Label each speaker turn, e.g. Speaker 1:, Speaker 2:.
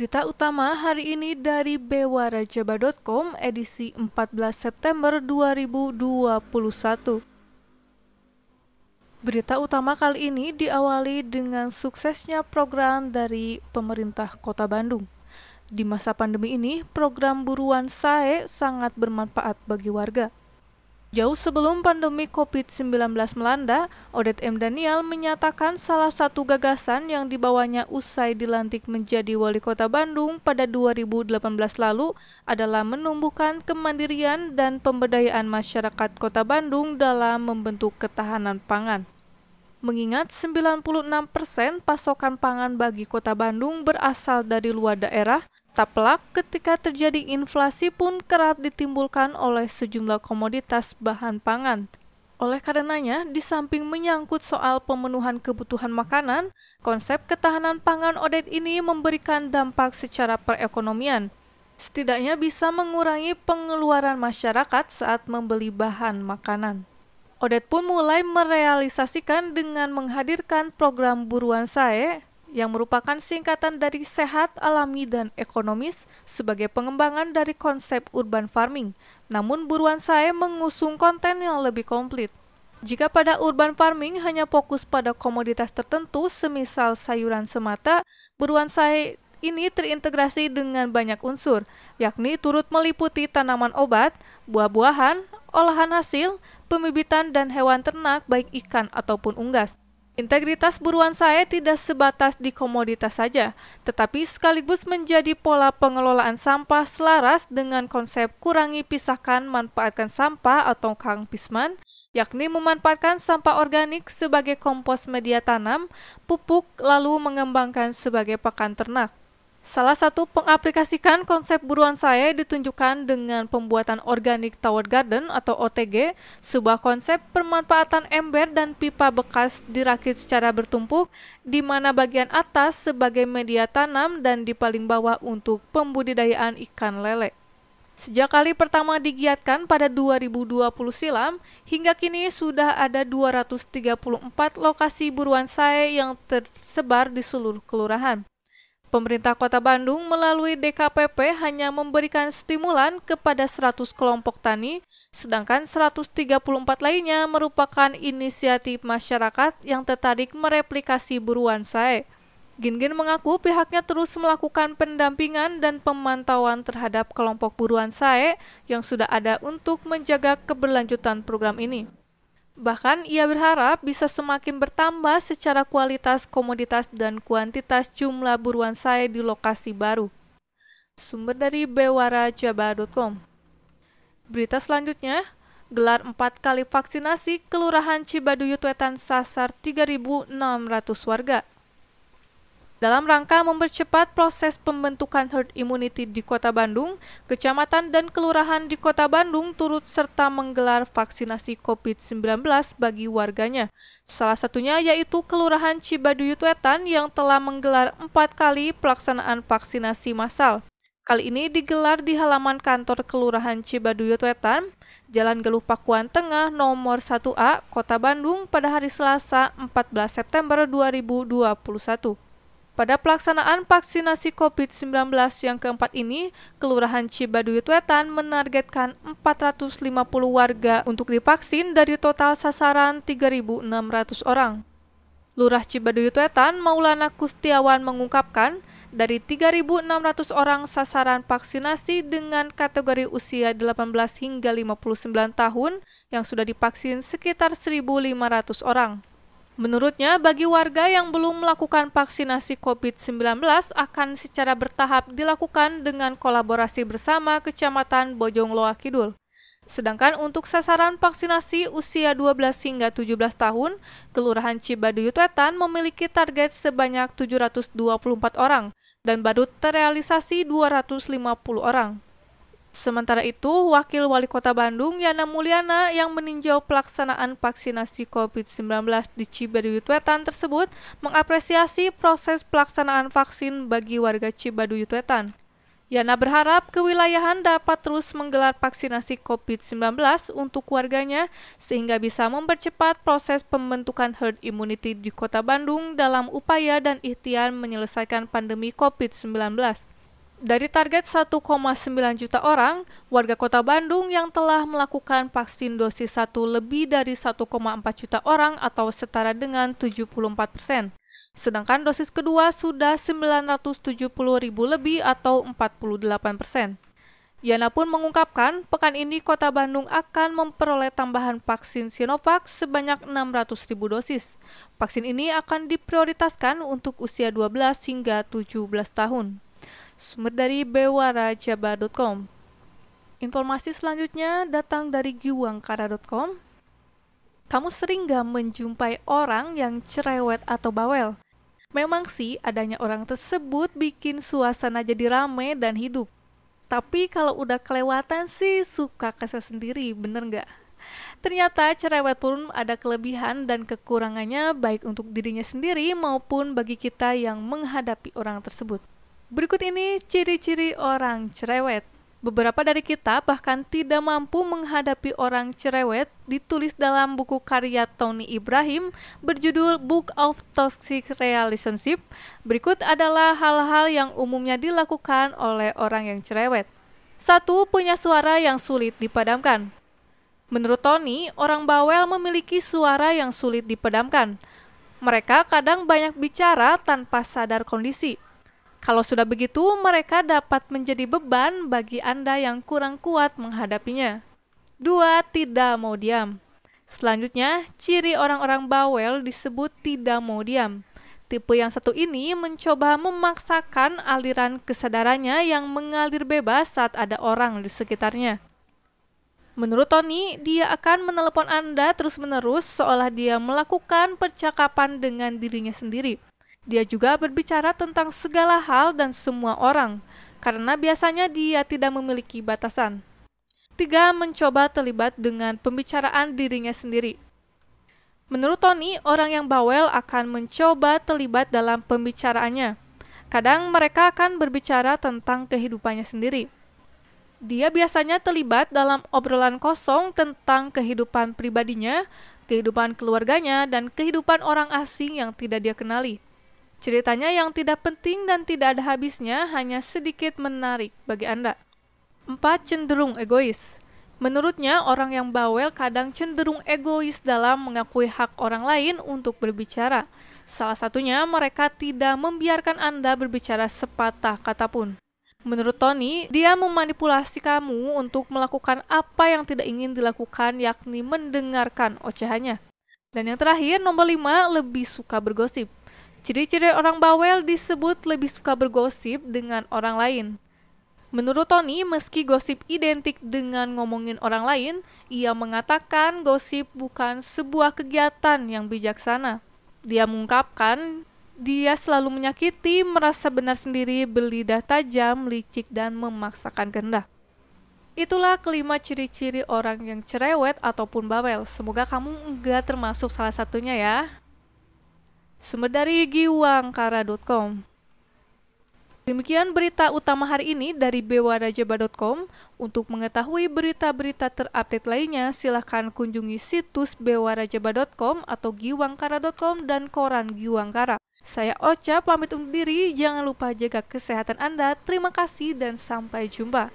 Speaker 1: Berita utama hari ini dari bewarajaba.com edisi 14 September 2021. Berita utama kali ini diawali dengan suksesnya program dari pemerintah Kota Bandung. Di masa pandemi ini, program buruan SAE sangat bermanfaat bagi warga. Jauh sebelum pandemi COVID-19 melanda, Odet M. Daniel menyatakan salah satu gagasan yang dibawanya usai dilantik menjadi wali kota Bandung pada 2018 lalu adalah menumbuhkan kemandirian dan pemberdayaan masyarakat kota Bandung dalam membentuk ketahanan pangan. Mengingat 96% pasokan pangan bagi kota Bandung berasal dari luar daerah, Tak pelak ketika terjadi inflasi pun kerap ditimbulkan oleh sejumlah komoditas bahan pangan. Oleh karenanya, di samping menyangkut soal pemenuhan kebutuhan makanan, konsep ketahanan pangan Odet ini memberikan dampak secara perekonomian. Setidaknya bisa mengurangi pengeluaran masyarakat saat membeli bahan makanan. Odet pun mulai merealisasikan dengan menghadirkan program buruan sae yang merupakan singkatan dari sehat, alami, dan ekonomis sebagai pengembangan dari konsep urban farming. Namun buruan saya mengusung konten yang lebih komplit. Jika pada urban farming hanya fokus pada komoditas tertentu, semisal sayuran semata, buruan saya ini terintegrasi dengan banyak unsur, yakni turut meliputi tanaman obat, buah-buahan, olahan hasil, pembibitan, dan hewan ternak baik ikan ataupun unggas. Integritas buruan saya tidak sebatas di komoditas saja, tetapi sekaligus menjadi pola pengelolaan sampah selaras dengan konsep kurangi pisahkan manfaatkan sampah atau Kang Pisman, yakni memanfaatkan sampah organik sebagai kompos media tanam, pupuk, lalu mengembangkan sebagai pakan ternak. Salah satu pengaplikasikan konsep buruan saya ditunjukkan dengan pembuatan organic tower garden atau OTG, sebuah konsep pemanfaatan ember dan pipa bekas dirakit secara bertumpuk, di mana bagian atas sebagai media tanam dan di paling bawah untuk pembudidayaan ikan lele. Sejak kali pertama digiatkan pada 2020 silam, hingga kini sudah ada 234 lokasi buruan saya yang tersebar di seluruh kelurahan. Pemerintah Kota Bandung melalui DKPP hanya memberikan stimulan kepada 100 kelompok tani, sedangkan 134 lainnya merupakan inisiatif masyarakat yang tertarik mereplikasi buruan saya. Gin-Gin mengaku pihaknya terus melakukan pendampingan dan pemantauan terhadap kelompok buruan saya yang sudah ada untuk menjaga keberlanjutan program ini. Bahkan ia berharap bisa semakin bertambah secara kualitas komoditas dan kuantitas jumlah buruan saya di lokasi baru. Sumber dari bewarajaba.com Berita selanjutnya, gelar empat kali vaksinasi Kelurahan Cibaduyut Wetan sasar 3.600 warga. Dalam rangka mempercepat proses pembentukan herd immunity di Kota Bandung, kecamatan dan kelurahan di Kota Bandung turut serta menggelar vaksinasi COVID-19 bagi warganya. Salah satunya yaitu Kelurahan Cibaduyut Wetan yang telah menggelar empat kali pelaksanaan vaksinasi massal. Kali ini digelar di halaman kantor Kelurahan Cibaduyut Wetan, Jalan Geluh Pakuan Tengah nomor 1A, Kota Bandung pada hari Selasa 14 September 2021. Pada pelaksanaan vaksinasi COVID-19 yang keempat ini, Kelurahan Cibaduyut Wetan menargetkan 450 warga untuk divaksin dari total sasaran 3.600 orang. Lurah Cibaduyut Wetan Maulana Kustiawan mengungkapkan, dari 3.600 orang sasaran vaksinasi dengan kategori usia 18 hingga 59 tahun yang sudah divaksin sekitar 1.500 orang. Menurutnya, bagi warga yang belum melakukan vaksinasi COVID-19 akan secara bertahap dilakukan dengan kolaborasi bersama Kecamatan Bojong Loa Kidul. Sedangkan untuk sasaran vaksinasi usia 12 hingga 17 tahun, Kelurahan Cibaduyut Wetan memiliki target sebanyak 724 orang dan baru terrealisasi 250 orang. Sementara itu, Wakil Wali Kota Bandung Yana Mulyana yang meninjau pelaksanaan vaksinasi COVID-19 di Cibaduyut Wetan tersebut mengapresiasi proses pelaksanaan vaksin bagi warga Cibaduyut Wetan. Yana berharap kewilayahan dapat terus menggelar vaksinasi COVID-19 untuk warganya sehingga bisa mempercepat proses pembentukan herd immunity di Kota Bandung dalam upaya dan ikhtiar menyelesaikan pandemi COVID-19. Dari target 1,9 juta orang, warga kota Bandung yang telah melakukan vaksin dosis 1 lebih dari 1,4 juta orang atau setara dengan 74 persen. Sedangkan dosis kedua sudah 970 ribu lebih atau 48 persen. Yana pun mengungkapkan, pekan ini kota Bandung akan memperoleh tambahan vaksin Sinovac sebanyak 600 ribu dosis. Vaksin ini akan diprioritaskan untuk usia 12 hingga 17 tahun. Sumber dari bewarajaba.com. Informasi selanjutnya datang dari giwangkara.com. Kamu sering gak menjumpai orang yang cerewet atau bawel? Memang sih adanya orang tersebut bikin suasana jadi rame dan hidup. Tapi kalau udah kelewatan sih suka kesel sendiri, bener nggak? Ternyata cerewet pun ada kelebihan dan kekurangannya baik untuk dirinya sendiri maupun bagi kita yang menghadapi orang tersebut. Berikut ini ciri-ciri orang cerewet. Beberapa dari kita bahkan tidak mampu menghadapi orang cerewet ditulis dalam buku karya Tony Ibrahim berjudul Book of Toxic Relationship. Berikut adalah hal-hal yang umumnya dilakukan oleh orang yang cerewet. Satu, punya suara yang sulit dipadamkan. Menurut Tony, orang bawel memiliki suara yang sulit dipadamkan. Mereka kadang banyak bicara tanpa sadar kondisi. Kalau sudah begitu, mereka dapat menjadi beban bagi Anda yang kurang kuat menghadapinya. Dua, tidak mau diam. Selanjutnya, ciri orang-orang bawel disebut tidak mau diam. Tipe yang satu ini mencoba memaksakan aliran kesadarannya yang mengalir bebas saat ada orang di sekitarnya. Menurut Tony, dia akan menelepon Anda terus-menerus seolah dia melakukan percakapan dengan dirinya sendiri. Dia juga berbicara tentang segala hal dan semua orang, karena biasanya dia tidak memiliki batasan. Tiga, mencoba terlibat dengan pembicaraan dirinya sendiri. Menurut Tony, orang yang bawel akan mencoba terlibat dalam pembicaraannya. Kadang mereka akan berbicara tentang kehidupannya sendiri. Dia biasanya terlibat dalam obrolan kosong tentang kehidupan pribadinya, kehidupan keluarganya, dan kehidupan orang asing yang tidak dia kenali. Ceritanya yang tidak penting dan tidak ada habisnya hanya sedikit menarik bagi Anda. 4. Cenderung egois. Menurutnya, orang yang bawel kadang cenderung egois dalam mengakui hak orang lain untuk berbicara. Salah satunya, mereka tidak membiarkan Anda berbicara sepatah kata pun. Menurut Tony, dia memanipulasi kamu untuk melakukan apa yang tidak ingin dilakukan, yakni mendengarkan ocehannya. Dan yang terakhir, nomor 5, lebih suka bergosip. Ciri-ciri orang bawel disebut lebih suka bergosip dengan orang lain. Menurut Tony, meski gosip identik dengan ngomongin orang lain, ia mengatakan gosip bukan sebuah kegiatan yang bijaksana. Dia mengungkapkan dia selalu menyakiti, merasa benar sendiri, berlidah tajam, licik, dan memaksakan kehendak. Itulah kelima ciri-ciri orang yang cerewet ataupun bawel. Semoga kamu enggak termasuk salah satunya ya. Sumber dari giwangkara.com Demikian berita utama hari ini dari bewarajaba.com. Untuk mengetahui berita-berita terupdate lainnya, silahkan kunjungi situs bewarajaba.com atau giwangkara.com dan koran Giwangkara. Saya Ocha pamit undur diri, jangan lupa jaga kesehatan Anda. Terima kasih dan sampai jumpa.